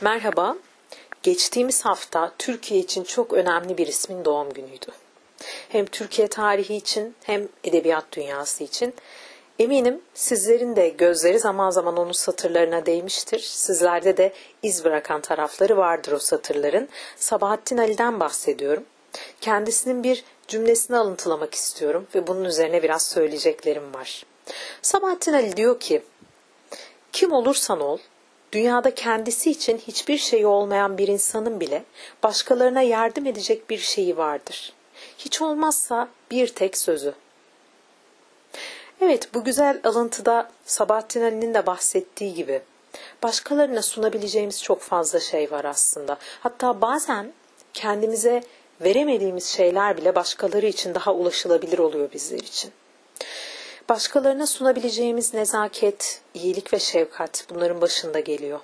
Merhaba. Geçtiğimiz hafta Türkiye için çok önemli bir ismin doğum günüydü. Hem Türkiye tarihi için hem edebiyat dünyası için. Eminim sizlerin de gözleri zaman zaman onun satırlarına değmiştir. Sizlerde de iz bırakan tarafları vardır o satırların. Sabahattin Ali'den bahsediyorum. Kendisinin bir cümlesini alıntılamak istiyorum ve bunun üzerine biraz söyleyeceklerim var. Sabahattin Ali diyor ki, kim olursan ol, dünyada kendisi için hiçbir şeyi olmayan bir insanın bile başkalarına yardım edecek bir şeyi vardır. Hiç olmazsa bir tek sözü. Evet bu güzel alıntıda Sabahattin Ali'nin de bahsettiği gibi başkalarına sunabileceğimiz çok fazla şey var aslında. Hatta bazen kendimize veremediğimiz şeyler bile başkaları için daha ulaşılabilir oluyor bizler için. Başkalarına sunabileceğimiz nezaket, iyilik ve şefkat bunların başında geliyor.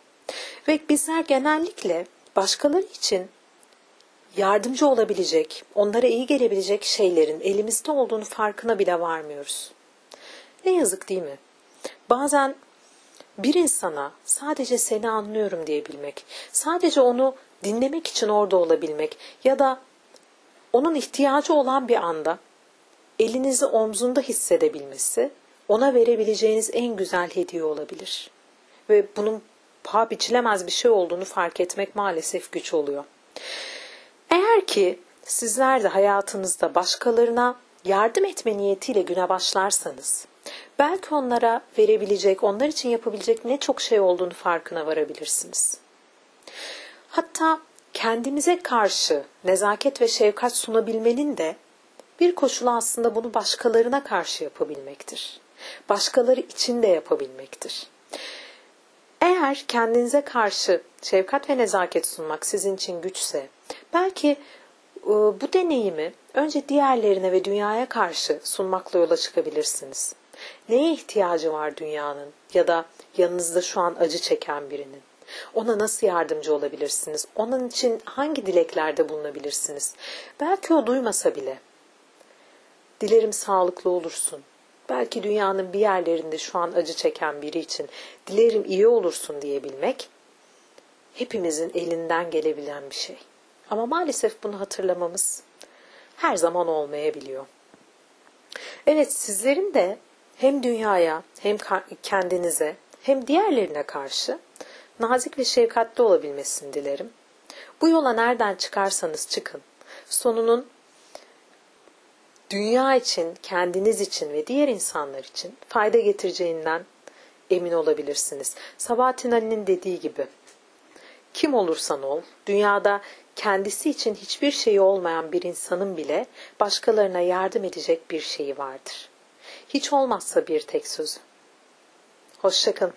Ve bizler genellikle başkaları için yardımcı olabilecek, onlara iyi gelebilecek şeylerin elimizde olduğunu farkına bile varmıyoruz. Ne yazık değil mi? Bazen bir insana sadece seni anlıyorum diyebilmek, sadece onu dinlemek için orada olabilmek ya da onun ihtiyacı olan bir anda elinizi omzunda hissedebilmesi ona verebileceğiniz en güzel hediye olabilir. Ve bunun paha biçilemez bir şey olduğunu fark etmek maalesef güç oluyor. Eğer ki sizler de hayatınızda başkalarına yardım etme niyetiyle güne başlarsanız, belki onlara verebilecek, onlar için yapabilecek ne çok şey olduğunu farkına varabilirsiniz. Hatta kendimize karşı nezaket ve şefkat sunabilmenin de bir koşulu aslında bunu başkalarına karşı yapabilmektir. Başkaları için de yapabilmektir. Eğer kendinize karşı şefkat ve nezaket sunmak sizin için güçse, belki e, bu deneyimi önce diğerlerine ve dünyaya karşı sunmakla yola çıkabilirsiniz. Neye ihtiyacı var dünyanın ya da yanınızda şu an acı çeken birinin? Ona nasıl yardımcı olabilirsiniz? Onun için hangi dileklerde bulunabilirsiniz? Belki o duymasa bile. Dilerim sağlıklı olursun. Belki dünyanın bir yerlerinde şu an acı çeken biri için dilerim iyi olursun diyebilmek hepimizin elinden gelebilen bir şey. Ama maalesef bunu hatırlamamız her zaman olmayabiliyor. Evet sizlerin de hem dünyaya hem kendinize hem diğerlerine karşı nazik ve şefkatli olabilmesini dilerim. Bu yola nereden çıkarsanız çıkın. Sonunun dünya için, kendiniz için ve diğer insanlar için fayda getireceğinden emin olabilirsiniz. Sabahattin Ali'nin dediği gibi kim olursan ol, dünyada kendisi için hiçbir şeyi olmayan bir insanın bile başkalarına yardım edecek bir şeyi vardır. Hiç olmazsa bir tek sözü. Hoşçakalın.